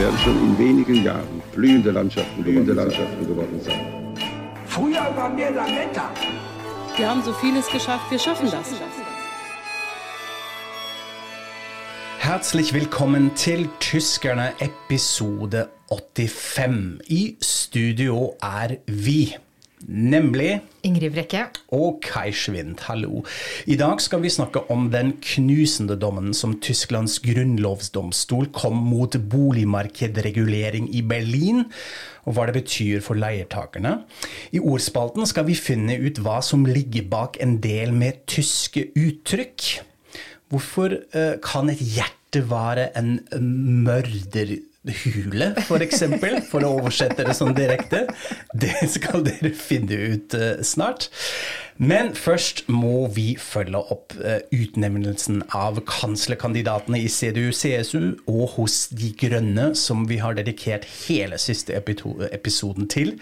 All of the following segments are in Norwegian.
Werden schon in wenigen Jahren blühende Landschaften, blühende Landschaften geworden sein. Früher waren wir Lametta. Wir haben so vieles geschafft, wir schaffen das. Herzlich velkommen til Tyskerne episode 85. I studio er vi, nemlig Ingrid Brekke. og Kai Schwind, hallo. I dag skal vi snakke om den knusende dommen som Tysklands grunnlovsdomstol kom mot boligmarkedregulering i Berlin, og hva det betyr for leietakerne. I ordspalten skal vi finne ut hva som ligger bak en del med tyske uttrykk. Hvorfor eh, kan et hjerte være en mørderhule, for eksempel, for å oversette det sånn direkte? Det skal dere finne ut eh, snart. Men først må vi følge opp eh, utnevnelsen av kanslerkandidatene i CDU-CSU og hos De grønne, som vi har dedikert hele siste episoden til.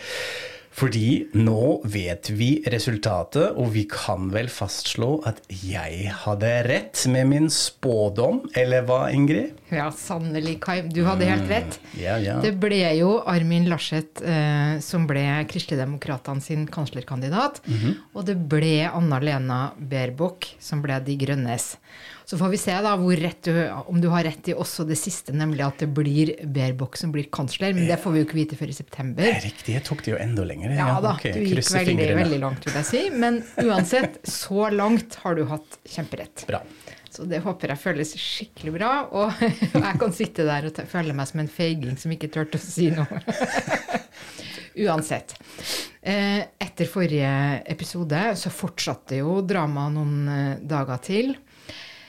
Fordi nå vet vi resultatet, og vi kan vel fastslå at jeg hadde rett med min spådom, eller hva, Ingrid? Ja, sannelig, Kai. Du hadde helt rett. Ja, ja. Det ble jo Armin Laschet eh, som ble Kristeligdemokratene sin kanslerkandidat. Og det ble Anna-Lena Baerbock som ble De Grønnes. Så får vi se da du, om du har rett i også det siste, nemlig at det blir Baerbock som blir kansler. Men det får vi jo ikke vite før i september. Det er Riktig, jeg tok det jo enda lenger. Ja da, okay, du gikk veldig, fingrene. veldig langt, vil jeg si. Men uansett, så langt har du hatt kjemperett. Bra. Så det håper jeg føles skikkelig bra. Og jeg kan sitte der og føle meg som en feiging som ikke turte å si noe. Uansett. Eh, Etter forrige episode så fortsatte jo dramaet noen eh, dager til.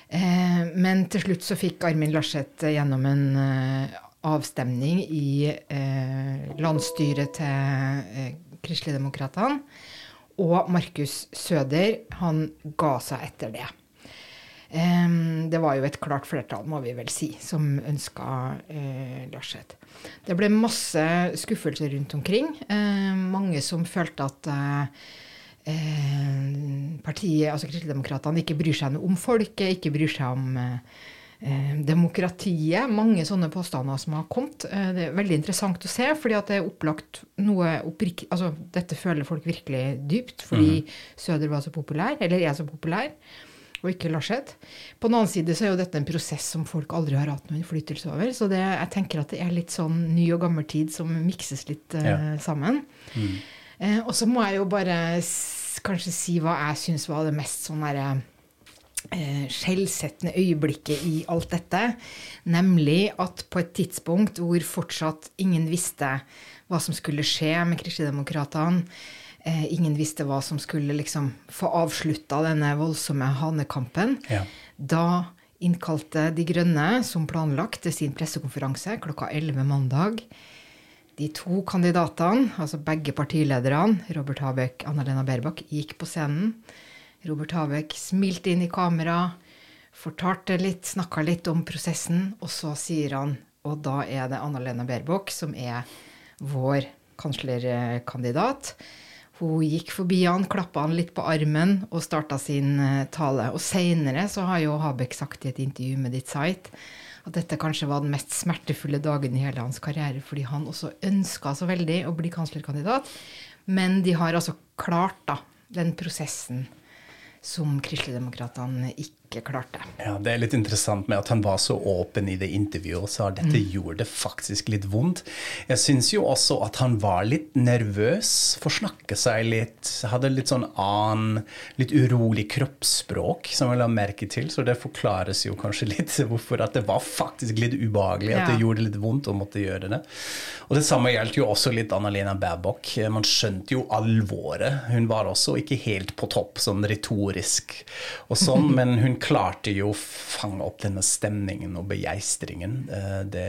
Eh, Men til slutt så fikk Armin Laschet gjennom en eh, avstemning i eh, landsstyret til eh, Kristeligdemokratene. Og Markus Søder, han ga seg etter det. Det var jo et klart flertall, må vi vel si, som ønska eh, Laschet. Det ble masse skuffelser rundt omkring. Eh, mange som følte at eh, partiet, altså Kristeligdemokratene, ikke bryr seg noe om folket, ikke bryr seg om eh, eh, demokratiet. Mange sånne påstander som har kommet. Eh, det er veldig interessant å se, fordi at det er opplagt noe oppriktig Altså, dette føler folk virkelig dypt, fordi Søder var så populær, eller er så populær og ikke Laschet. På den annen side så er jo dette en prosess som folk aldri har hatt noen innflytelse over. Så det, jeg tenker at det er litt sånn ny og gammel tid som mikses litt eh, Ja. sammen. Eh, og så må jeg jo bare kanskje si hva jeg syns var det mest sånn derre eh, skjellsettende øyeblikket i alt dette. Nemlig at på et tidspunkt hvor fortsatt ingen visste hva som skulle skje med Kristelig-demokratene, eh, ingen visste hva som skulle liksom få avslutta denne voldsomme hanekampen, Ja. da innkalte De Grønne, som planlagt, til sin pressekonferanse klokka 11 mandag. De to kandidatene, altså begge partilederne, Robert Habeck og Anna-Lena Baerbock, gikk på scenen. Robert Habeck smilte inn i kamera, fortalte litt, snakka litt om prosessen, og så sier han Og da er det Anna-Lena Baerbock som er vår kanslerkandidat. Hun gikk forbi han, klappa han litt på armen og starta sin eh, tale. Og seinere så har jo Habeck sagt i et intervju med ditt site at dette kanskje var den mest smertefulle dagen i hele hans karriere, fordi han også ønska så veldig å bli kanslerkandidat. Men de har altså klart da, den prosessen som Kristeligdemokratene ikke klarte. Ja, Det er litt interessant med at han var så åpen i det intervjuet og sa at dette gjorde det faktisk litt vondt. Jeg syns jo også at han var litt nervøs, forsnakke seg litt, hadde litt sånn annen, litt urolig kroppsspråk som jeg la merke til, så det forklares jo kanskje litt hvorfor at det var faktisk litt ubehagelig, at det Ja. gjorde litt vondt å måtte gjøre det. Og det samme gjaldt jo også litt Anna-Lena Baerbock. Man skjønte jo alvoret. Hun var også ikke helt på topp sånn retorisk og sånn, men hun klarte jo å fange opp denne stemningen og begeistringen. Eh, det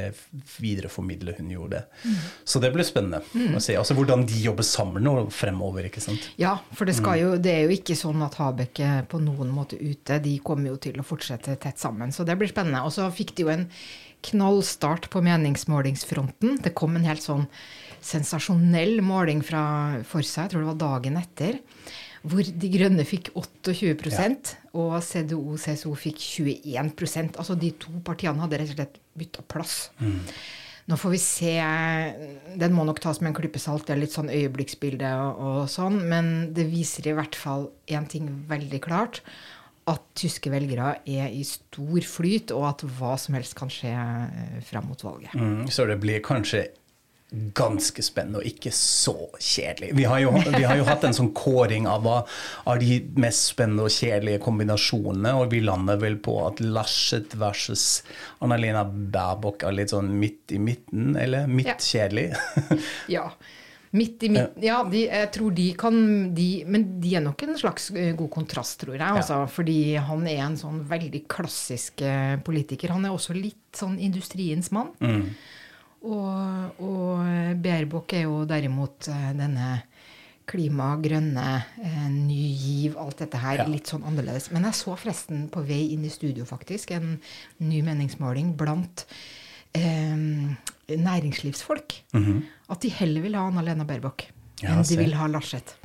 videreformidler hun gjorde. Mm. Så det blir spennende å se altså, hvordan de jobber sammen nå fremover. ikke sant? Ja, for det, jo, det, er jo ikke sånn at Habek er på noen måte ute. De kommer jo til å fortsette tett sammen. Så det blir spennende. Og så fikk de jo en knallstart på meningsmålingsfronten. Det kom en helt sånn sensasjonell måling fra Forsa, jeg tror det var dagen etter hvor De Grønne fikk 28 ja. og CDO-CSO fikk 21% Altså de to partiene hadde rett og slett bytta plass. Mm. Nå får vi se. Den må nok tas med en klype salt. Det er litt sånn øyeblikksbilde og, og sånn. Men det viser i hvert fall én ting veldig klart. At tyske velgere er i stor flyt, og at hva som helst kan skje eh, fram mot valget. Mm, så det blir kanskje ganske spennende og ikke så kjedelig. Vi har jo, vi har jo hatt en sånn kåring av av de mest spennende og kjedelige kombinasjonene, og vi lander vel på at Laschet versus Annalena Baerbock er litt sånn midt i midten, eller midt kjedelig. ja. Midt i midten Ja, de, jeg tror de kan de, Men de er nok en slags eh, god kontrast, tror jeg. Altså, ja. Fordi han er en sånn veldig klassisk eh, politiker. Han er også litt sånn industriens mann. Mm. Og, og Bærbukk er jo derimot eh, denne klima, grønne, eh, ny giv, alt dette her. Ja. Litt sånn annerledes. Men jeg så forresten på vei inn i studio faktisk en ny meningsmåling blant eh, næringslivsfolk. Mm -hmm. At de heller vil ha Anna-Lena Baerbock ja, enn de vil ha Larseth.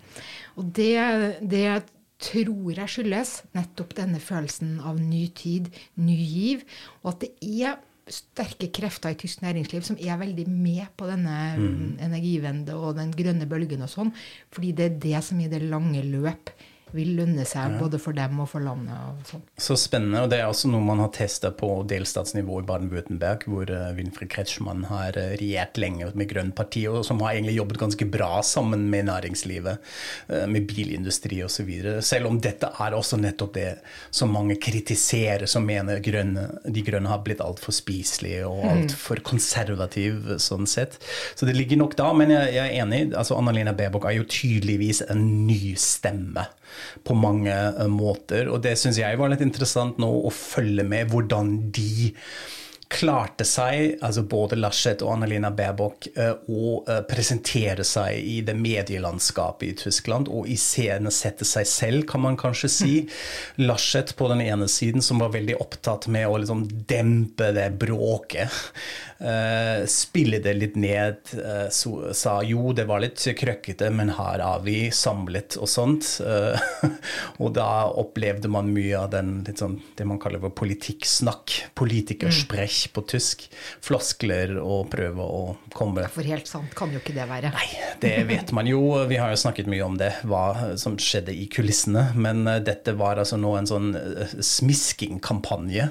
Og det, det tror jeg skyldes nettopp denne følelsen av ny tid, ny giv, og at det er sterke krefter i tysk næringsliv som er veldig med på denne mm. energivende og den grønne bølgen og sånn. Fordi det er det som i det lange løp vil lønne seg ja. både for dem og for landet. Og. Så spennende. og Det er også noe man har testa på delstatsnivå i Baden-Württemberg, hvor uh, Winfried Kretschmann har uh, regjert lenge med Grønn parti, og som har egentlig jobbet ganske bra sammen med næringslivet, uh, med bilindustri osv. Selv om dette er også nettopp det som mange kritiserer, som mener grønne, de grønne har blitt altfor spiselige og mm. altfor konservative sånn sett. Så det ligger nok da, men jeg, jeg er enig. altså Anna-Lena Baerbock er jo tydeligvis en ny stemme på mange eh, måter. Og det syns jeg var litt interessant nå å følge med hvordan de klarte seg, altså både Laschet og Annalena Baerbock, eh, å eh, presentere seg i det medielandskapet i Tyskland, og iscenesette seg selv, kan man kanskje si. Laschet på den ene siden, som var veldig opptatt med å liksom dempe det bråket. Uh, spille det litt ned. Så, sa jo, det var litt krøkkete, men her er vi samlet og sånt. Og da opplevde man mye av den, sånn, det man kaller for politikksnakk. Politikersprech på tysk. Floskler og prøve å komme For helt sant kan jo ikke det være. Nei, det vet man jo. Vi har jo snakket mye om det, hva som skjedde i kulissene. Men dette var altså nå en sånn smiskingkampanje.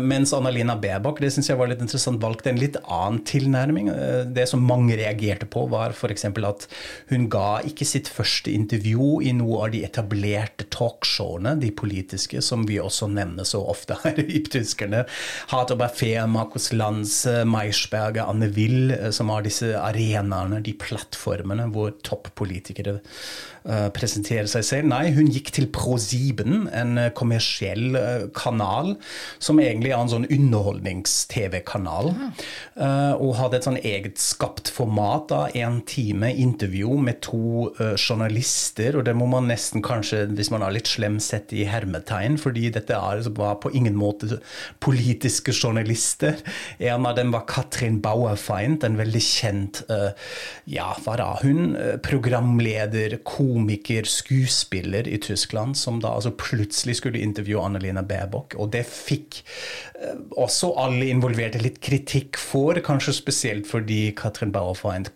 mens Annalina Baerbock, det syns jeg var litt interessant valgte en litt annen tilnærming. Eh, det som mange reagerte på, var f.eks. at hun ga ikke sitt første intervju i noe av de etablerte talkshowene, de politiske, som vi også nevner så ofte her i Tyskerne. Hater Bafé, Markus Lanz, Meirsberger, Anne Will, eh, som har disse arenaene, de plattformene hvor toppolitikere uh, presenterer seg selv. Nei, hun gikk til ProSieben, en kommersiell kanal som egentlig er en sånn underholdnings-TV-kanal. Og hadde et sånn eget skapt format. da, Én time intervju med to journalister. Og det må man nesten kanskje, hvis man er litt slem, sette i hermetegn, fordi dette er, var på ingen måte politiske journalister. En av dem var Katrin Bauerfeind, en veldig kjent uh, ja, hva da, hun, programleder, komiker, skuespiller i Tyskland, som da altså plutselig skulle intervjue Annelina Baerbock. Og det fikk også alle involverte litt kritikk for, kanskje spesielt fordi Katrin Bauerfeind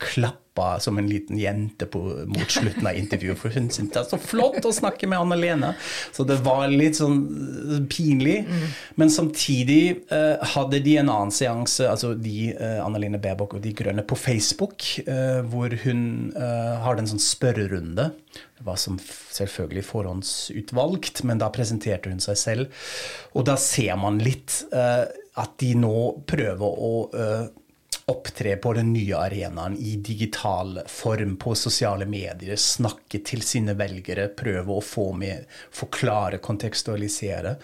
klappa som en liten jente på, mot slutten av intervjuet, for hun syntes det er så flott å snakke med Anna-Lene. Så det var litt sånn eh, pinlig. Mm. Men samtidig uh, hadde de en annen seanse, altså de, uh, Anna-Lene Baerbock og De Grønne, på Facebook, uh, hvor hun har en sånn spørrerunde. Det var som selvfølgelig forhåndsutvalgt, men da presenterte hun seg selv. Og da ser man litt at de nå prøver å opptre på den nye arenaen i digital form på sosiale medier, snakke til sine velgere, prøve å få med, forklare, kontekstualisere.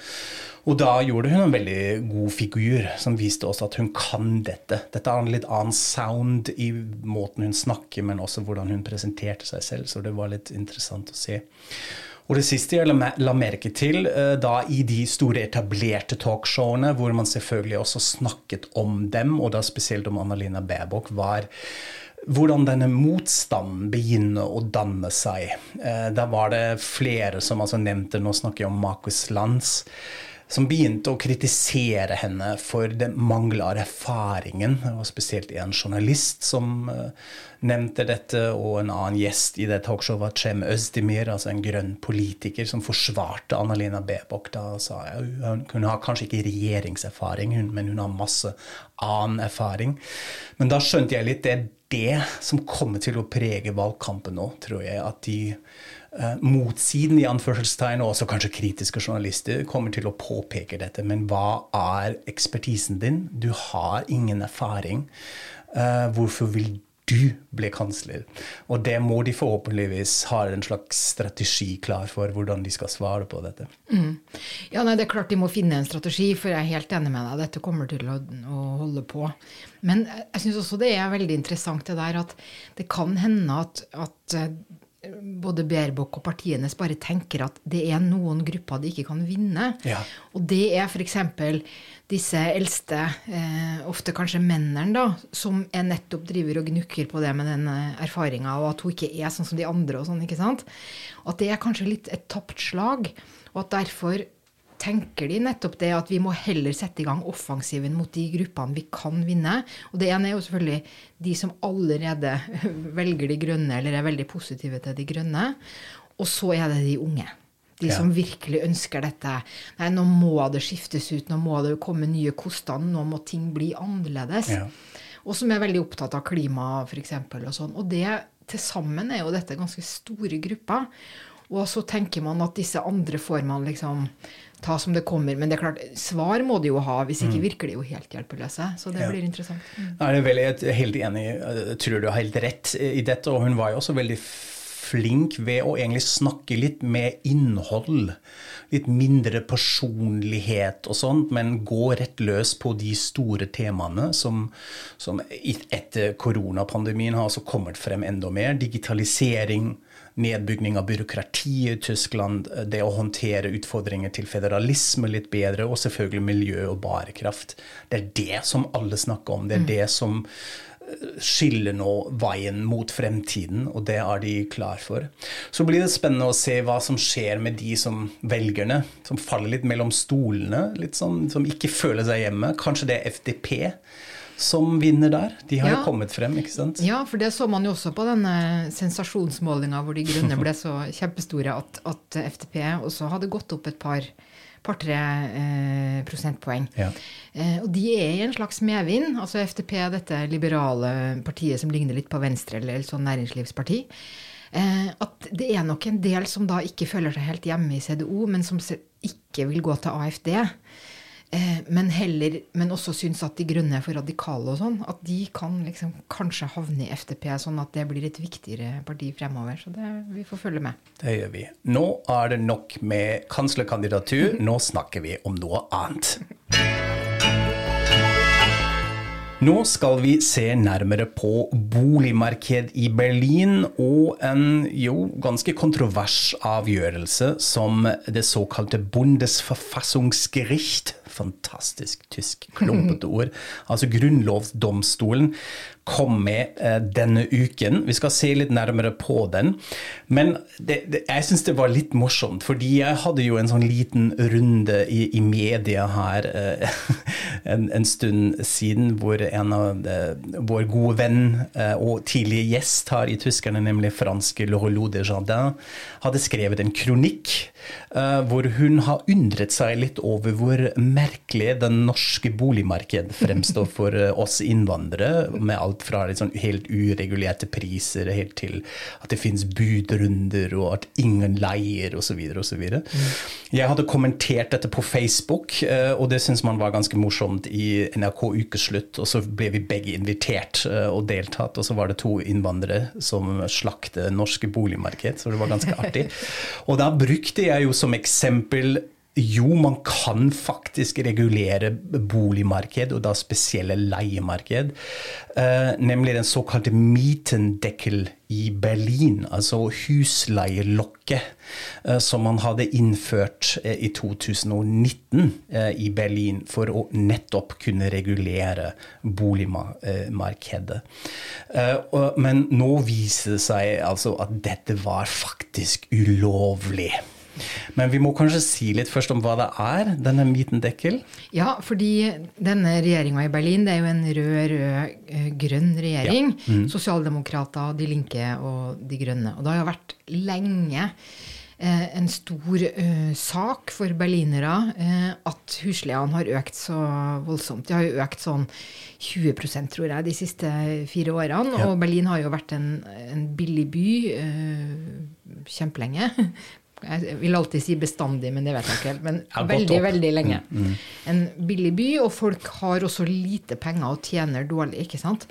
Og da gjorde hun en veldig god figur som viste oss at hun kan dette. Dette er en litt annen sound i måten hun snakker, men også hvordan hun presenterte seg selv, så det var litt interessant å se. Og det siste jeg la merke til eh, da i de store etablerte talkshowene, hvor man selvfølgelig også snakket om dem, og da spesielt om Annalena Baerbock, var hvordan denne motstanden begynner å danne seg. Eh, da var det flere som altså nevnte, nå snakker jeg om Markus Lanz, som begynte å kritisere henne for den mangel erfaringen. Det var spesielt en journalist som uh, nevnte dette, og en annen gjest i det talkshowet var Cem Özdemir, altså en grønn politiker, som forsvarte Annalena Bebok Da sa ja, hun, hun har kanskje ikke regjeringserfaring, men hun har masse annen erfaring. Men da skjønte jeg litt det det som kommer til å prege valgkampen nå, tror jeg. at de eh, motsiden i anførselstegn, og også kanskje kritiske journalister, kommer til å påpeke dette. Men hva er ekspertisen din? Du har ingen erfaring. Eh, hvorfor vil du blir kansler? Og det må de forhåpentligvis ha en slags strategi klar for, hvordan de skal svare på dette. Mm. Ja, nei, Det er klart de må finne en strategi, for jeg er helt enig med deg. Dette kommer til å, å holde på. Men jeg syns også det er veldig interessant det der at det kan hende at, at både Baerbock og partiene bare tenker at det er noen grupper de ikke kan vinne. Ja. Og det er f.eks. disse eldste, eh, ofte kanskje mennene, da, som er nettopp driver og gnukker på det med den eh, erfaringa, og at hun ikke er sånn som de andre. og sånn, ikke sant? At det er kanskje litt et tapt slag, og at derfor tenker de nettopp det at vi må heller sette i gang offensiven mot de gruppene vi kan vinne. Og det ene er jo selvfølgelig de som allerede velger de grønne eller er veldig positive til de grønne. Og så er det de unge. De ja. som virkelig ønsker dette. Nei, nå må det skiftes ut, nå må det komme nye koster, nå må ting bli annerledes. Ja. Og som er veldig opptatt av klima, f.eks. Og sånn. Og det til sammen er jo dette ganske store grupper. Og så tenker man at disse andre får man liksom ta som det kommer. Men det er klart, svar må de jo ha, hvis ikke mm. virker de jo helt hjelpeløse. Så det ja. blir interessant. Mm. Jeg er veldig, helt enig, jeg tror du har helt rett i dette. Og hun var jo også veldig flink ved å egentlig snakke litt med innhold. Litt mindre personlighet og sånt, men gå rett løs på de store temaene som, som etter koronapandemien har altså kommet frem enda mer. Digitalisering nedbygging av byråkrati i Tyskland, det å håndtere utfordringer til federalisme litt bedre, og selvfølgelig miljø og bærekraft. Det er det som alle snakker om. Det er mm. det som eh, skiller nå veien mot fremtiden, og det er de klar for. Så blir det spennende å se hva som skjer med de som velgerne, som faller litt mellom stolene, litt sånn, som ikke føler seg hjemme. Kanskje det er FDP som vinner der. De har ja. jo kommet frem, ikke sant? Ja, for det så man jo også på denne sensasjonsmålinga hvor de grønne ble så kjempestore at, at FTP også hadde gått opp et par par-tre eh, prosentpoeng. Ja. Eh, og de er i en slags medvind. Altså FTP, dette liberale partiet som ligner litt på Venstre eller et sånn næringslivsparti. Eh, at det er nok en del som da ikke føler seg helt hjemme i CDO, men som ikke vil gå til AFD. Eh, men, heller, men også syns at de grønne er for radikale og sånn. At de kan liksom kanskje havne i FTP, sånn at det blir et viktigere parti fremover. Så det, vi får følge med. Det gjør vi. Nå er det nok med kanslerkandidatur. Nå snakker vi om noe annet. Nå skal vi se nærmere på boligmarked i Berlin og en jo ganske kontrovers avgjørelse som det såkalte Bundesverfassungsgericht fantastisk tysk, klumpete ord. Altså Grunnlovsdomstolen kom med eh, denne uken. Vi skal se litt nærmere på den. Men det, det, jeg syns det var litt morsomt, fordi jeg hadde jo en sånn liten runde i, i media her eh, en, en, stund siden, hvor en av de, eh, vår gode venn og tidlige gjest her i tyskerne, nemlig franske Lorelou de Jardin, hadde skrevet en kronikk hvor hun har undret seg litt over hvor merkelig den norske boligmarked fremstår for oss innvandrere, med alt alt fra sånn helt uregulerte priser helt til at det finnes budrunder, og at ingen leier, osv. osv. Mm. Jeg hadde kommentert dette på Facebook, eh, og det syntes man var ganske morsomt i NRK Ukeslutt. Og så ble vi begge invitert eh, og deltatt, og så var det to innvandrere som slakte norske boligmarked, så det var ganske artig. Og da brukte jeg jo som eksempel jo, man kan faktisk regulere boligmarked, og da spesielle leiemarked. Uh, nemlig den såkalte Mietendeckel i Berlin, altså husleielokket, uh, som man hadde innført uh, i 2019 i Berlin for å nettopp kunne regulere boligmarkedet. men nå viser det seg altså at dette var faktisk ulovlig. Men vi må kanskje si litt først om hva det er, denne Mietendeckel? Ja, fordi denne regjeringa i Berlin, det er jo en rød, rød, grønn regjering. Ja. Mm. Sosialdemokrater, De Linke og De Grønne. Og det har jo vært lenge eh, en stor uh, sak for berlinere uh, at husleiene har økt så voldsomt. De har jo økt sånn 20% tror jeg, de siste fire årene. Ja. Og Berlin har jo vært en, en billig by uh, kjempelenge. Jeg vil alltid si bestandig, men det vet jeg ikke helt. Men veldig, veldig lenge. Mm, mm. En billig by, og folk har også lite penger og tjener dårlig. ikke sant?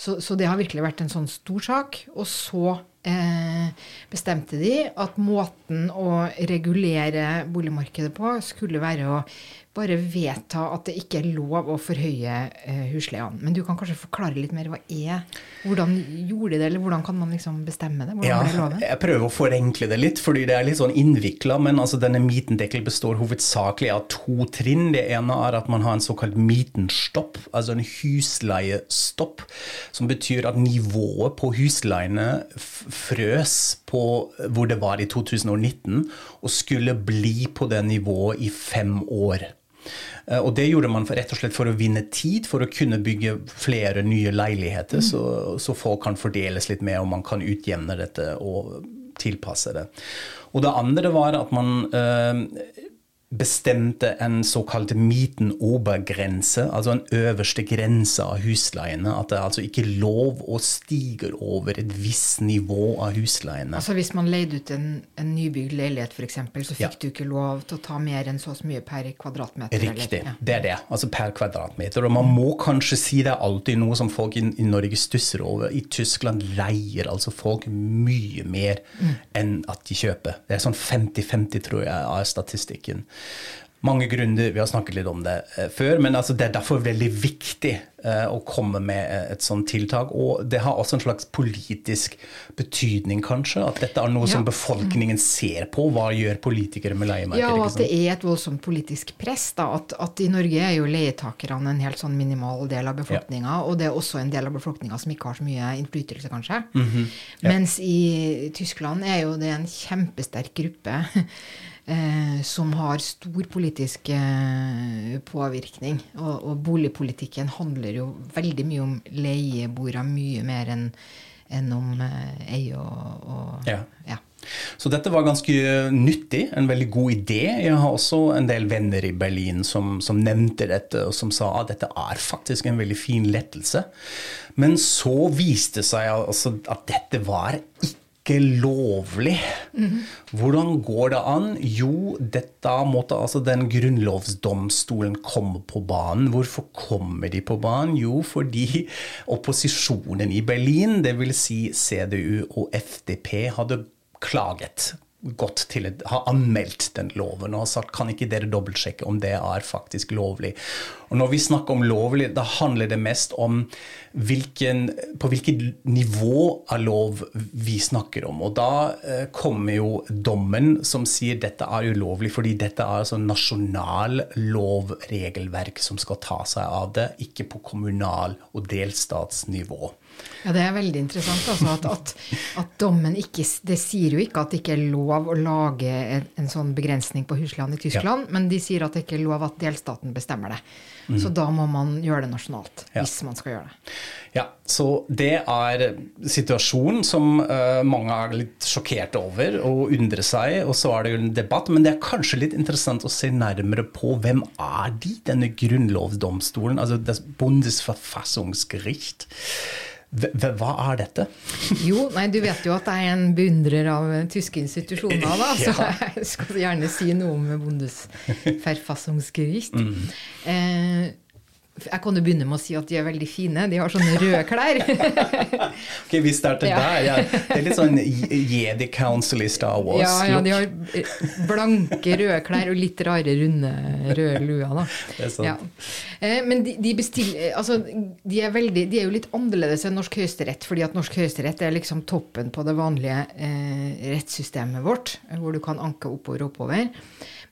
Så, så det har virkelig vært en sånn stor sak. Og så eh, bestemte de at måten å regulere boligmarkedet på skulle være å bare vedta at det ikke er lov å forhøye uh, husleiene. Men du kan kanskje forklare litt mer hva er Hvordan gjorde de det, eller hvordan kan man liksom bestemme det? Hvordan ja, det jeg prøver å forenkle det litt, fordi det er litt sånn innvikla. Men altså, denne mitendekkel består hovedsakelig av to trinn. Det ene er at man har en såkalt mitenstopp, altså en husleiestopp. Som betyr at nivået på husleiene frøs på hvor det var i 2019, og skulle bli på det nivået i fem år. Eh, og det gjorde man rett og slett for å vinne tid, for å kunne bygge flere nye leiligheter, så, så, folk kan fordeles litt mer, og man kan utjevne dette og tilpasse det. Og det andre var at man øh, bestemte en såkalt Mieten-Obergrense, altså en øverste grense av husleiene. At det er altså ikke lov å stige over et visst nivå av husleiene. Altså Hvis man leide ut en, en nybygd leilighet f.eks., så fikk ja. du ikke lov til å ta mer enn så mye per kvadratmeter? Riktig, ja. det er det. Altså per kvadratmeter. Og man må kanskje si det er alltid noe som folk i, i Norge stusser over. I Tyskland leier altså folk mye mer mm. enn at de kjøper. Det er sånn 50-50, tror jeg, av statistikken mange grunner, vi har snakket litt om det eh, før, men altså det er derfor veldig viktig eh, å komme med eh, et sånt tiltak. Og det har også en slags politisk betydning, kanskje, at dette er noe ja. som befolkningen ser på. Hva gjør politikere med leiemarkedet? Ja, og at det er et voldsomt politisk press. Da, at, at, i Norge er jo leietakerne en helt sånn minimal del av befolkninga, ja. og det er også en del av befolkninga som ikke har så mye innflytelse, kanskje. Mm -hmm. ja. Mens i Tyskland er jo det en kjempesterk gruppe eh, som har stor politisk eh, påvirkning. Og, og, boligpolitikken handler jo veldig mye om leieboere, mye mer enn en om ei eie og, og ja. ja. Så dette var ganske nyttig, en veldig god idé. Jeg har også en del venner i Berlin som, som nevnte dette, og som sa at dette er faktisk en veldig fin lettelse. Men så viste det seg altså at dette var ikke ikke lovlig. Mm. Hvordan går det an? Jo, dette måtte altså den grunnlovsdomstolen komme på banen. Hvorfor kommer de på banen? Jo, fordi opposisjonen i Berlin, dvs. Si CDU og FDP, hadde klaget gått til et, har anmeldt den loven og har sagt kan ikke dere dobbeltsjekke om det er faktisk lovlig. Og Når vi snakker om lovlig, da handler det mest om hvilken, på hvilket nivå av lov vi snakker om. Og Da eh, kommer jo dommen som sier dette er ulovlig fordi dette er altså nasjonal lovregelverk som skal ta seg av det, ikke på kommunal- og delstatsnivå. Ja, Det er veldig interessant. Altså, at, at, at, dommen ikke Det sier jo ikke at det ikke er lov å lage en, en sånn begrensning på husleien i Tyskland, ja. men de sier at det ikke er lov at delstaten bestemmer det. Mm. Så da må man gjøre det nasjonalt, ja. hvis man skal gjøre det. Ja, så det er situasjonen som uh, mange er litt sjokkerte over og undrer seg, og så er det jo en debatt. Men det er kanskje litt interessant å se nærmere på hvem er de, denne grunnlovsdomstolen, altså Bundesverfassungsgericht. Hva er dette? Jo, nei, du vet jo at jeg er en beundrer av tyske institusjoner, da. Så jeg skal gjerne si noe om Bundesverfassungsgericht. Mm. Eh, jeg kan jo begynne med å si at de er veldig fine. De har sånne røde klær. ok, Vi starter ja. der. Ja. Det er litt sånn Jedi Council i Star Wars. Ja, ja, de har blanke røde klær og litt rare, runde røde luer. Da. Det er sant. Ja. Eh, men de, de, bestiller, altså, de, er veldig, de er jo litt annerledes enn norsk høyesterett, fordi at norsk høyesterett er liksom toppen på det vanlige eh, rettssystemet vårt, hvor du kan anke oppover og oppover.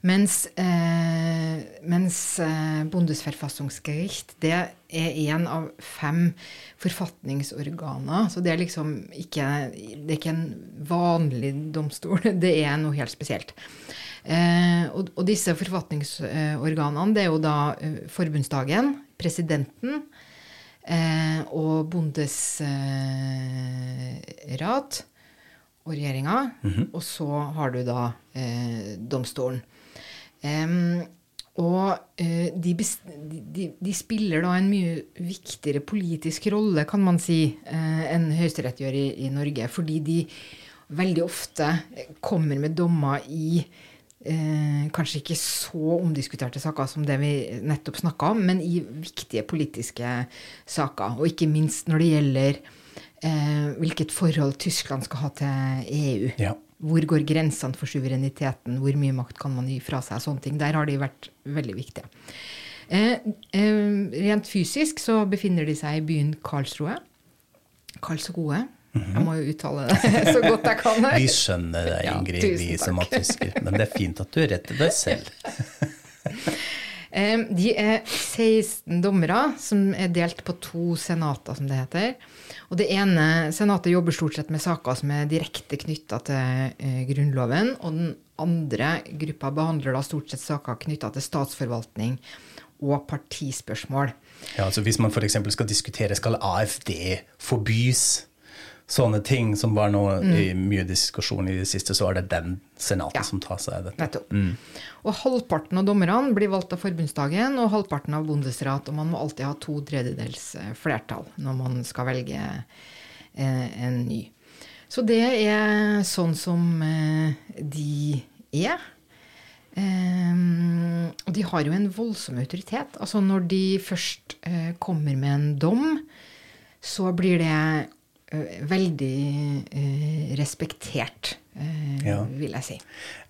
Mens, eh, mens eh, Bundesverfassungsgericht det er én av fem forfatningsorganer. Så det er liksom ikke, det er ikke en vanlig domstol. Det er noe helt spesielt. Eh, og, og, disse forfatningsorganene, det er jo da eh, forbundsdagen, presidenten eh, og Bundesrat og regjeringa. Mm -hmm. Og så har du da eh, domstolen. Um, og uh, de, de, de, spiller da en mye viktigere politisk rolle, kan man si, uh, enn Høyesterett gjør i, i, Norge. Fordi de veldig ofte kommer med dommer i uh, kanskje ikke så omdiskuterte saker som det vi nettopp snakka om, men i viktige politiske saker. Og ikke minst når det gjelder hvilket forhold Tyskland skal ha til EU. Ja. Hvor går grensene for suvereniteten? Hvor mye makt kan man gi fra seg? Sånne ting. Der har de vært veldig viktige. Eh, eh, rent fysisk så befinner de seg i byen Karlsroe. Karlsroe. Mm -hmm. Jeg må jo uttale det så godt jeg kan. Vi skjønner det, Ingrid, ja, vi som er tysker. Men det er fint at du retter deg selv. eh, de er 16 dommere som er delt på to senater, som det heter. Og det ene senatet jobber stort sett med saker som er direkte knytta til eh, Grunnloven. Og den andre gruppa behandler da stort sett saker knytta til statsforvaltning og partispørsmål. Ja, altså Hvis man f.eks. skal diskutere skal AFD forbys, sånne ting som var noe mm. i mye diskusjon i det siste, så er det den senatet ja. som tar seg av dette. Nettopp. Mm. Og halvparten av dommerne blir valgt av forbundsdagen, og halvparten av bondesrat. Og man må alltid ha to tredjedels eh, flertall når man skal velge eh, en ny. Så det er sånn som eh, de er. Og de har jo en voldsom autoritet. Altså når de først kommer med en dom, så blir det veldig eh, respektert, eh, ja. vil jeg si.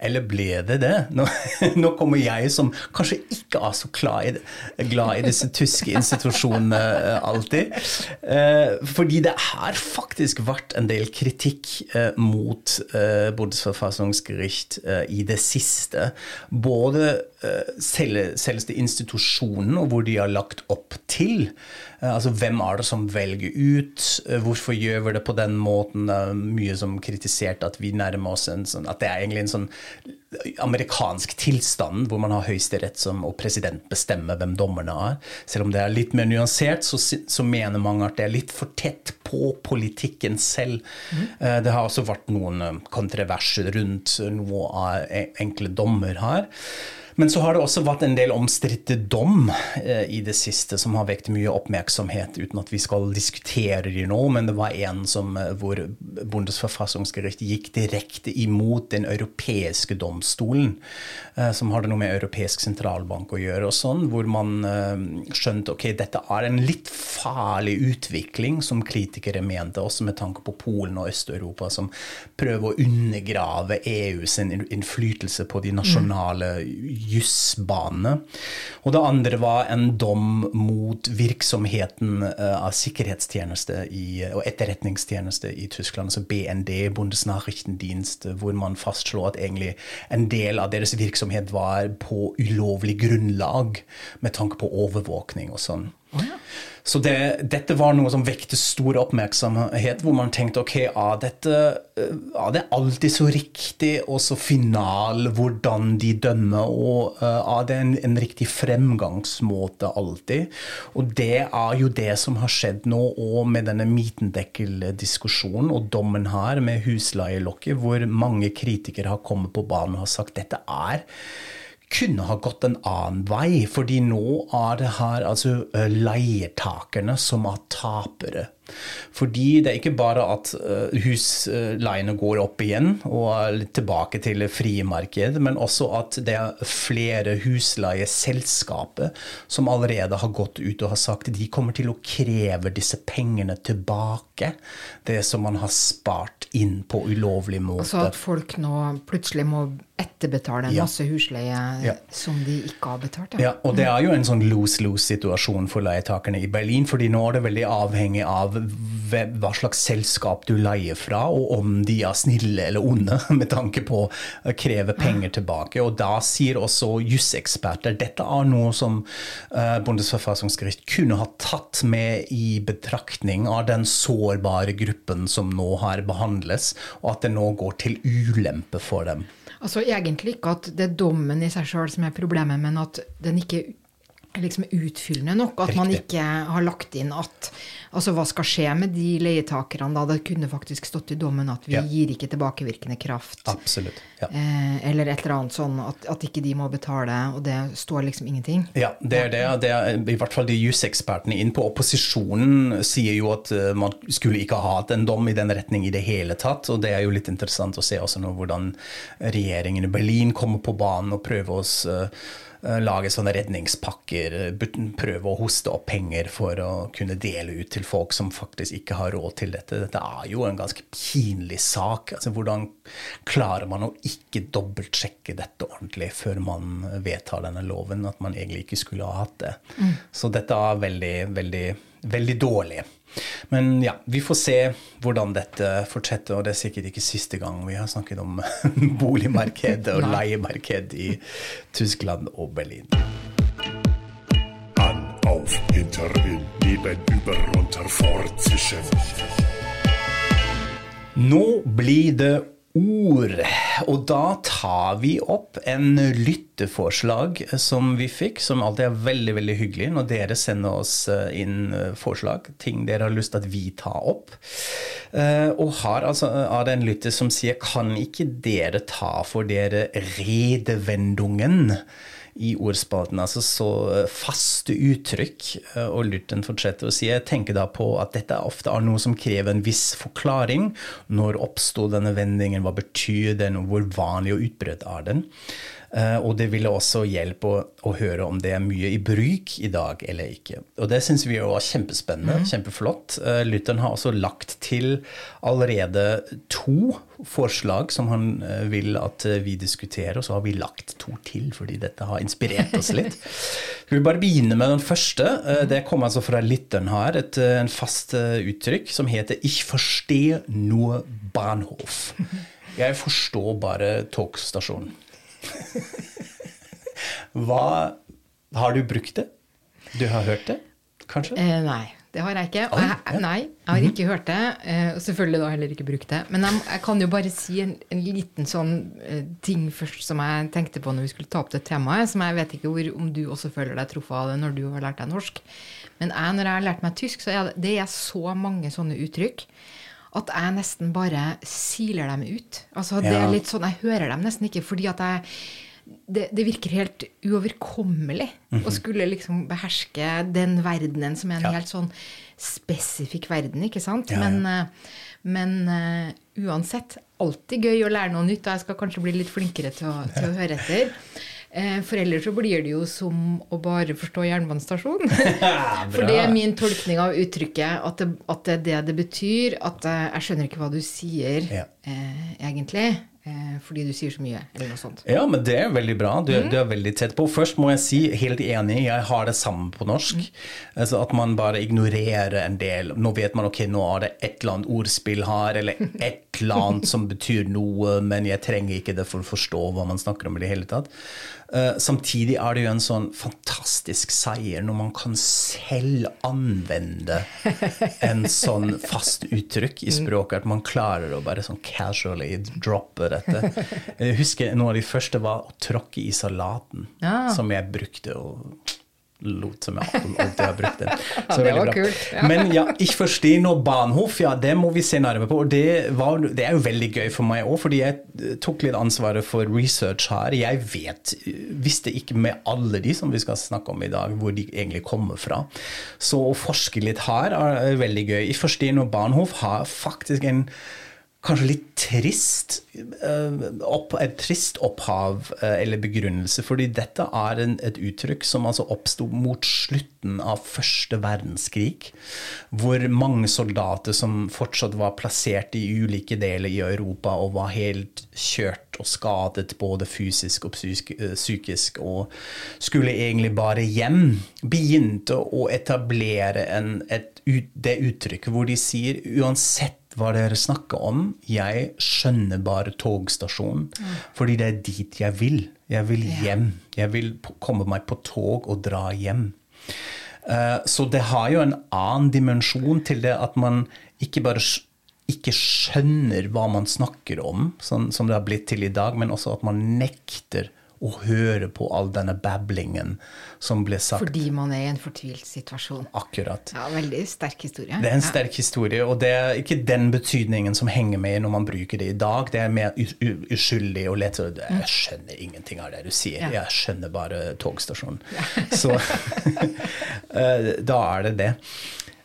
Eller ble det det? Nå, nå, kommer jeg som kanskje ikke er så glad i, glad i disse tyske institusjonene alltid. fordi det har faktisk vært en del kritikk mot Bundesverfassungsgericht i det siste. Både selveste institusjonen og hvor de har lagt opp til Eh, altså hvem er det som velger ut? Eh, hvorfor gjør vi det på den måten? Mye som kritisert at vi nærmer oss en sånn At det er egentlig en sånn amerikansk tilstand hvor man har høyesterett og president bestemmer hvem dommerne er. Selv om det er litt mer nyansert, så, så mener mange at det er litt for tett på politikken selv. Mm. Det har også vært noen kontroverser rundt noe av e-, enkle dommer her. Men så har det også vært en del omstridte dom eh, i det siste som har vekt mye oppmerksomhet, uten at vi skal diskutere de nå. Men det var en som, eh, hvor Bundesverfassungsgericht gikk direkte imot den europeiske domstolen, eh, som hadde noe med europeisk sentralbank å gjøre, og sånn, hvor man eh, skjønte ok, dette er en litt farlig utvikling, som kritikere mente, også med tanke på Polen og Øst-Europa, som prøver å undergrave EU sin innflytelse på de nasjonale mm jussbane. Og det andre var en dom mot virksomheten eh, av sikkerhetstjeneste i, og etterretningstjeneste i Tyskland, altså BND, Bundesnachrichtendienst, hvor man fastslo at egentlig en del av deres virksomhet var på ulovlig grunnlag med tanke på overvåkning og sånn. Så det, dette var noe som vekte stor oppmerksomhet, hvor man tenkte ok, ah, dette er det alltid så riktig og så final hvordan de dømmer, og det er en, en, riktig fremgangsmåte alltid? Og det er jo det som har skjedd nå òg med denne Mitendekkel-diskusjonen og dommen her med husleielokket, hvor mange kritikere har kommet på banen og har sagt dette er kunne ha gått en annen vei, fordi nå er det her altså leietakerne som er tapere. Fordi det er ikke bare at husleiene går opp igjen og er tilbake til frie marked, men også at det er flere husleieselskaper som allerede har gått ut og har sagt de kommer til å kreve disse pengene tilbake. Det som man har spart inn på ulovlig måte. Altså at folk nå plutselig må etterbetale Ja. masse husleie Ja. som de ikke har betalt. Ja, og det er jo en sånn lose-lose-situasjon for leietakerne i Berlin, fordi nå er det veldig avhengig av hva slags selskap du leier fra, og om de er snille eller onde med tanke på å kreve penger tilbake. Og da sier også juseksperter dette er noe som uh, Bundesverfassungsgericht kunne ha tatt med i betraktning av den sårbare gruppen som nå her behandles, og at det nå går til ulempe for dem. Altså Egentlig ikke at det er dommen i seg sjøl som er problemet, men at den ikke liksom utfyllende nok. At man ikke har lagt inn at Altså hva skal skje med de leietakerne da? Det kunne faktisk stått i dommen at vi Ja. gir ikke tilbakevirkende kraft. Absolutt. Ja. Eh, eller et eller annet sånn at, at ikke de må betale, og det står liksom ingenting. Ja, det er det. det er, I hvert fall de jusekspertene inn på opposisjonen sier jo at eh, man skulle ikke ha hatt en dom i den retning i det hele tatt. Og det er jo litt interessant å se også nå hvordan regjeringen i Berlin kommer på banen og prøver å eh, lage sånne redningspakker, eh, prøve å hoste opp penger for å kunne dele ut til folk som faktisk ikke har råd til dette. Dette er jo en ganske pinlig sak. Altså, hvordan klarer man å ikke dobbeltsjekke dette ordentlig før man vedtar denne loven? At man egentlig ikke skulle ha hatt det. Så dette er veldig, veldig, veldig dårlig. Men ja, vi får se hvordan dette fortsetter, og det er sikkert ikke siste gang vi har snakket om boligmarked og leiemarked i Tyskland og Berlin. An, auf, hinter, neben, über, runter, fort. Nå blir det ord, og da tar vi opp en lytteforslag som vi fikk, som alltid er veldig veldig hyggelig når dere sender oss eh, inn eh, forslag, ting dere har lyst til at vi tar opp. Eh, Og har altså av den en lytter som sier kan ikke dere ta for dere redevendungen? I ordspalten, altså så eh, faste uttrykk. eh, Og Lurten fortsetter å si jeg tenker da på at dette ofte er noe som krever en viss forklaring. Når oppsto denne vendingen, hva betyr den, og hvor vanlig og utbredt er den? Eh, Og det ville også hjelpe å, å høre om det er mye i bruk i dag eller ikke. Og det syns vi var kjempespennende, kjempeflott. Eh, Lytteren har også lagt til allerede to forslag som han eh, vil at vi diskuterer, og så har vi lagt to til, fordi dette har inspirert oss litt. Skal vi bare begynne med den første? Eh, Det kommer altså fra lytteren her, et en fast uttrykk som heter 'Ich verstehe nur Bahnhof'. Jeg forstår bare togstasjonen. Hva Har du brukt det? Du har hørt det, kanskje? Eh, nei, det har jeg ikke. Og jeg. Mhm. nei, jeg har ikke hørt det. Eh, og selvfølgelig da heller ikke brukt det. Men jeg, jeg kan jo bare si en, en liten sånn eh, ting først som jeg tenkte på når vi skulle ta opp det temaet, som jeg vet ikke hvor, om du også føler deg truffet av det når du har lært deg norsk. Men jeg, når jeg har lært meg tysk, så er det, det er så mange sånne uttrykk at jeg nesten bare siler dem ut. Altså det er litt sånn, Jeg hører dem nesten ikke fordi at jeg det, det virker helt uoverkommelig å skulle liksom beherske den verdenen som er en Mhm. Ja. helt sånn spesifikk verden, ikke sant? Ja, ja. Men, eh, men uh, uansett, alltid gøy å lære noe nytt, og jeg skal kanskje bli litt flinkere til å, til å høre etter. Eh, For ellers så blir det jo som å bare forstå jernbanestasjon. For det er min tolkning av uttrykket, at det, at det er det det betyr. At eh, jeg skjønner ikke hva du sier, Ja. eh, egentlig. Eh, fordi du sier så mye, eller noe sånt. Ja, men det er veldig bra. Du, du er veldig tett på. Først må jeg si, helt enig, jeg har det samme på norsk. Altså At man bare ignorerer en del. Nå vet man ok, nå er det et eller annet ordspill her, eller et eller annet som betyr noe, men jeg trenger ikke det for å forstå hva man snakker om i det hele tatt. Uh, samtidig er det jo en sånn fantastisk seier når man kan selv anvende en sånn fast uttrykk i språket, at man klarer å bare sånn casually droppe dette. Jeg husker noen av de første var å tråkke i salaten, Ja. som jeg brukte. og lot som jeg alltid har brukt den. Så det var bra. kult, ja. Men ja, ich verstehe nå Bahnhof, ja, det må vi se nærmere på. Og det, var, det er jo veldig gøy for meg òg, fordi jeg eh, tok litt ansvaret for research her. Jeg vet, visste ikke med alle de som vi skal snakke om i dag, hvor de egentlig kommer fra. Så å forske litt her er veldig gøy. Ich verstehe nå Bahnhof har faktisk en kanskje litt trist eh, opp, et trist opphav eh, eller begrunnelse, fordi dette er en, et uttrykk som altså oppsto mot slutten av første verdenskrig, hvor mange soldater som fortsatt var plassert i ulike deler i Europa og var helt kjørt og skadet både fysisk og eh, psykisk, og skulle egentlig bare hjem, begynte å etablere en, et, det uttrykket hvor de sier uansett hva dere snakker om. Jeg skjønner bare togstasjonen, fordi det er dit jeg vil. Jeg vil hjem. Jeg vil komme meg på tog og dra hjem. Eh, Så det har jo en annen dimensjon til det at man ikke bare ikke skjønner hva man snakker om, sånn som det har blitt til i dag, men også at man nekter å høre på all denne bablingen som ble sagt. Fordi man er i en fortvilt situasjon. Akkurat. Ja, Veldig sterk historie. Det er en Ja. sterk historie, og det er ikke den betydningen som henger med når man bruker det i dag. Det er mer uskyldig og lett. så Jeg skjønner ingenting av det du sier. Ja. Jeg skjønner bare togstasjonen. Så eh, da er det det.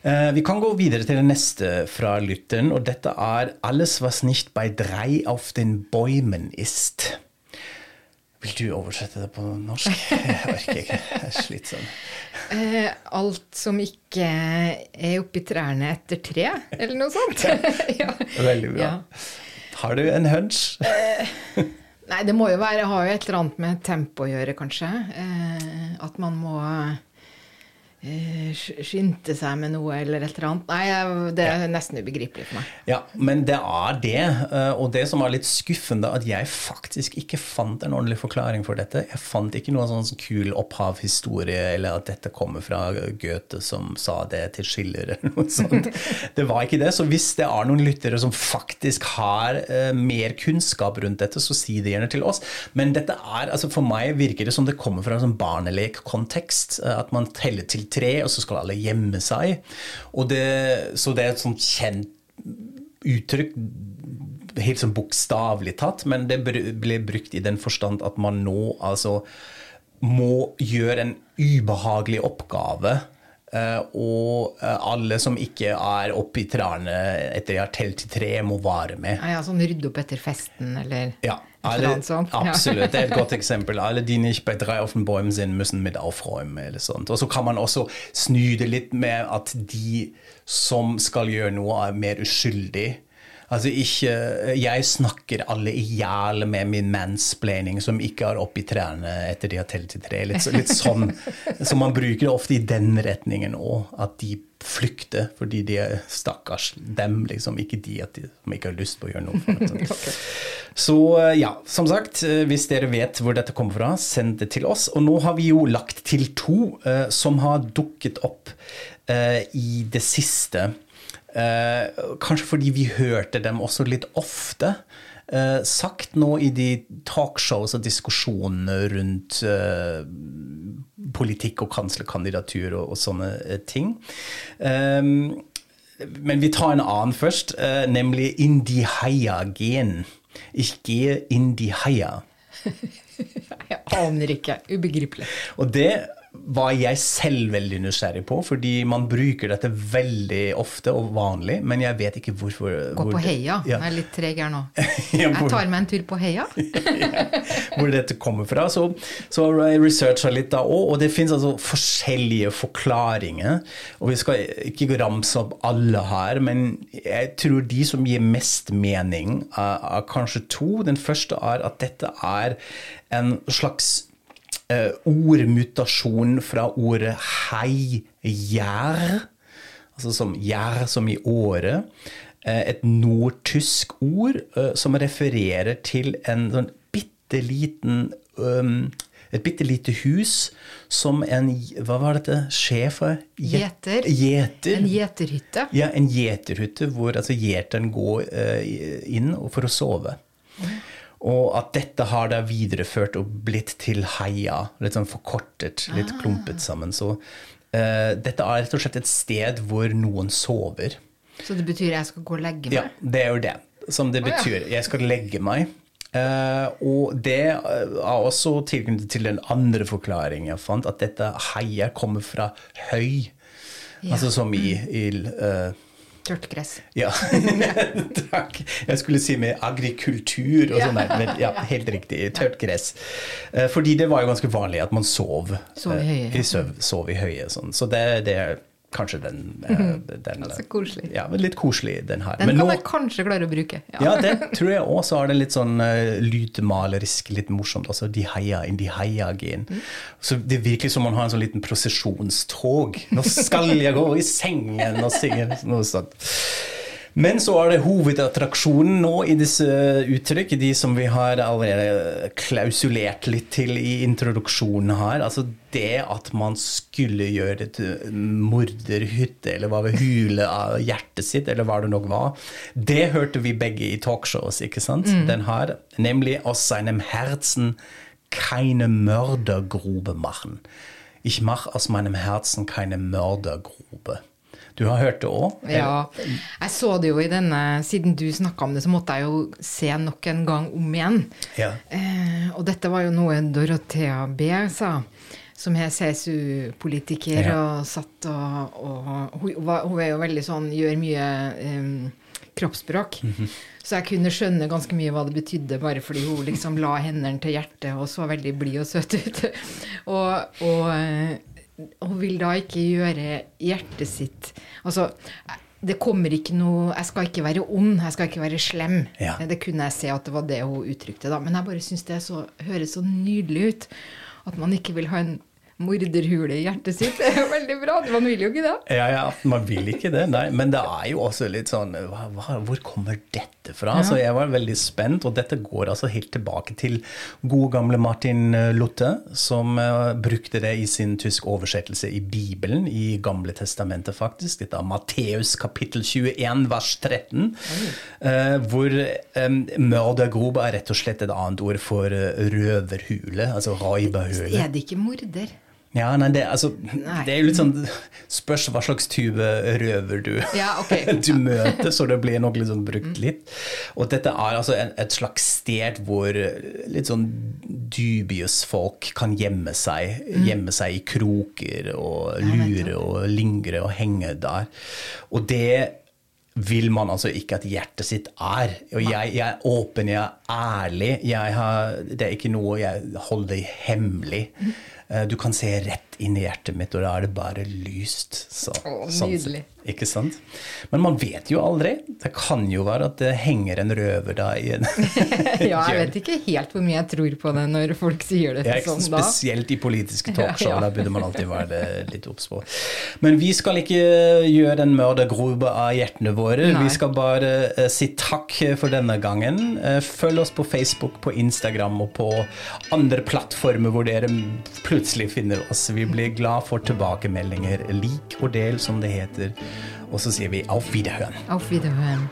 Eh, Vi kan gå videre til det neste fra lytteren, og dette er 'Alles was nicht bei drei auf den Bäumen ist'. Vil du oversette det på norsk? Jeg orker ikke. Det er slitsomt. Eh, alt som ikke er oppi trærne etter tre, eller noe sånt. ja. Veldig bra. Ja. Har du en hunch? Nei, det må jo være, har jo et eller annet med tempo å gjøre, kanskje. Eh, at man må eh, sk- skynde seg med noe eller et eller annet. Nei, det er nesten ubegripelig for meg. Ja, men det er det. eh, Og det som er litt skuffende, at jeg faktisk ikke fant en ordentlig forklaring for dette. Jeg fant ikke noen sånn kul opphavshistorie, eller at dette kommer fra Goethe som sa det til Schiller, eller noe sånt. Det var ikke det. Så hvis det er noen lyttere som faktisk har eh, mer kunnskap rundt dette, så si det gjerne til oss. Men dette er, altså for meg virker det som det kommer fra en sånn barnelekkontekst. At man teller til tre, og så skal alle gjemme seg. Og det, så det er et sånt kjent uttrykk helt sånn bokstavelig tatt, men det ble brukt i den forstand at man nå altså må gjøre en ubehagelig oppgave. eh, og eh, alle som ikke er oppe i trærne etter de har telt til tre, må være med. Ja, ja, sånn rydde opp etter festen, eller Ja, alle, er et godt eksempel. Alle de nicht bei drei auf den Bäumen sind, müssen mit aufräumen. Eller sånt. Og så kan man også snu det litt med at de som skal gjøre noe, er mer uskyldig. Altså ikke, Jeg snakker alle i hjel med min mansplaining som ikke er oppe i trærne etter de har telt til tre. Litt, litt sånn. Så man bruker det ofte i den retningen òg. At de flykter fordi de er stakkars dem, liksom. Ikke de at de, som ikke har lyst på å gjøre noe. for det. Så ja, som sagt, hvis dere vet hvor dette kommer fra, send det til oss. Og nå har vi jo lagt til to uh, som har dukket opp uh, i det siste. Eh, kanskje fordi vi hørte dem også litt ofte. Eh, sagt nå i de talkshows og diskusjonene rundt eh, politikk og kanslerkandidatur og, og sånne eh, ting. Um, men vi tar en annen først, eh, nemlig in die Haia-gen. Ikke gehe in die Haia. Jeg aner ikke. Ubegripelig. Og det var jeg selv veldig nysgjerrig på, fordi man bruker dette veldig ofte og vanlig, men jeg vet ikke hvorfor. Gå hvor på heia. Ja. Jeg er litt treg her nå. Ja, Jeg tar meg en tur på heia. hvor dette kommer fra. Så, så har jeg researcha litt da òg, og det fins altså forskjellige forklaringer. Og vi skal ikke ramse opp alle her, men jeg tror de som gir mest mening, er, er kanskje to. Den første er at dette er en slags ordmutasjon fra ordet hei-gjær, altså som gjær som i året. Eh, et nordtysk ord eh, som refererer til en sånn bitte liten um, et bitte lite hus som en Hva var dette? Sjef? Gjeter. Gjeter. En gjeterhytte. Ja, en gjeterhytte hvor altså gjeteren går eh, inn for å sove. Og at dette har da videreført og blitt til heia. Litt sånn forkortet, litt klumpet sammen. Så uh, dette er rett og slett et sted hvor noen sover. Så det betyr jeg skal gå og legge meg? Ja, det er jo det som det Å, ja. betyr. Jeg skal legge meg. Uh, og det er også tilknyttet til den andre forklaringen jeg fant, at dette heia kommer fra høy. Altså som i, i eh, Tørt gress. Ja, takk. Jeg skulle si med agrikultur og sånn. Men ja, helt riktig. Tørt gress. Eh, Fordi det var jo ganske vanlig at man sov. Sov i høye. høyet, ja. i søv, sov i høye Sånn. Så det, det kanskje den, eh, den Så koselig. Ja, litt koselig, den her. Den Men kan nå- jeg kanskje klare å bruke. ja, det tror jeg også har det litt sånn uh, lydmalerisk, litt morsomt. Altså, de heia inn, de heia gen. Så det virker som man har en sånn liten prosesjonstog. Nå skal jeg gå i sengen og synge noe sånt. Men så er det hovedattraksjonen nå i disse uttrykk, de som vi har allerede klausulert litt til i introduksjonen her. Altså det at man skulle gjøre et morderhytte, eller hva ved hule av hjertet sitt, eller hva det nok var. Det hørte vi begge i talkshows, ikke sant? Den her, nemlig aus seinem Herzen keine Mördergrube machen. Ich mach aus meinem Herzen keine Mördergrube. Du har hørt det òg? Ja. Jeg så det jo i denne Siden du snakka om det, så måtte jeg jo se nok en gang om igjen. Ja. Eh, og dette var jo noe Dorothea B sa, som er CSU-politiker Ja. og satt og, og hun, hun er jo veldig sånn Gjør mye um, kroppsspråk. Mhm. Så jeg kunne skjønne ganske mye hva det betydde, bare fordi hun liksom la hendene til hjertet og så veldig blid og søt ut. og, og hun vil da ikke gjøre hjertet sitt Altså, det kommer ikke noe Jeg skal ikke være ond, jeg skal ikke være slem. Ja. Det kunne jeg se at det var det hun uttrykte, da. Men jeg bare syns det så, høres så nydelig ut. At man ikke vil ha en morderhule i hjertet sitt. Det er jo veldig bra. Man vil jo ikke det. Ja, ja, man vil ikke det, nei. Men det er jo også litt sånn hva, Hvor kommer dette fra? Så jeg var veldig spent, og dette går altså helt tilbake til gode gamle Martin Luthe, som eh, brukte det i sin tysk oversettelse i Bibelen, i Gamle testamentet faktisk. Dette er Matteus kapittel 21 vers 13, uh, hvor um, mørdergrube er rett og slett et annet ord for eh, røverhule, altså raibahule. Er det ikke morder? Ja, nei, det, altså, Nei. det er jo litt sånn Spørs hva slags type røver du, Ja, okay. du møter, så det blir nok liksom brukt litt. Og dette er altså en, et slags sted hvor litt sånn dubious folk kan gjemme seg. Gjemme seg i kroker og lure og lingre og henge der. Og det vil man altså ikke at hjertet sitt er. Og jeg, jeg er åpen, jeg er ærlig. Jeg har, det er ikke noe jeg holder hemmelig. Eh, Du kan se rett inn i hjertet mitt, og da er det bare lyst. Så, Å, sånn Ikke sant? Men man vet jo aldri. Det kan jo være at det henger en røver da i en Ja, jeg vet ikke helt hvor mye jeg tror på det når folk sier det Ja, sånn da. Spesielt i politiske talkshow, Ja. da burde man alltid være litt obs på. Men vi skal ikke gjøre en mørdergrube av hjertene våre. Nei. Vi skal bare uh, si takk for denne gangen. Uh, følg oss på Facebook, på Instagram og på andre plattformer hvor dere plutselig finner oss. Vi blir glad for tilbakemeldinger. Lik og del, som det heter. Og så sier vi auf Wiederhören. Auf Wiederhören.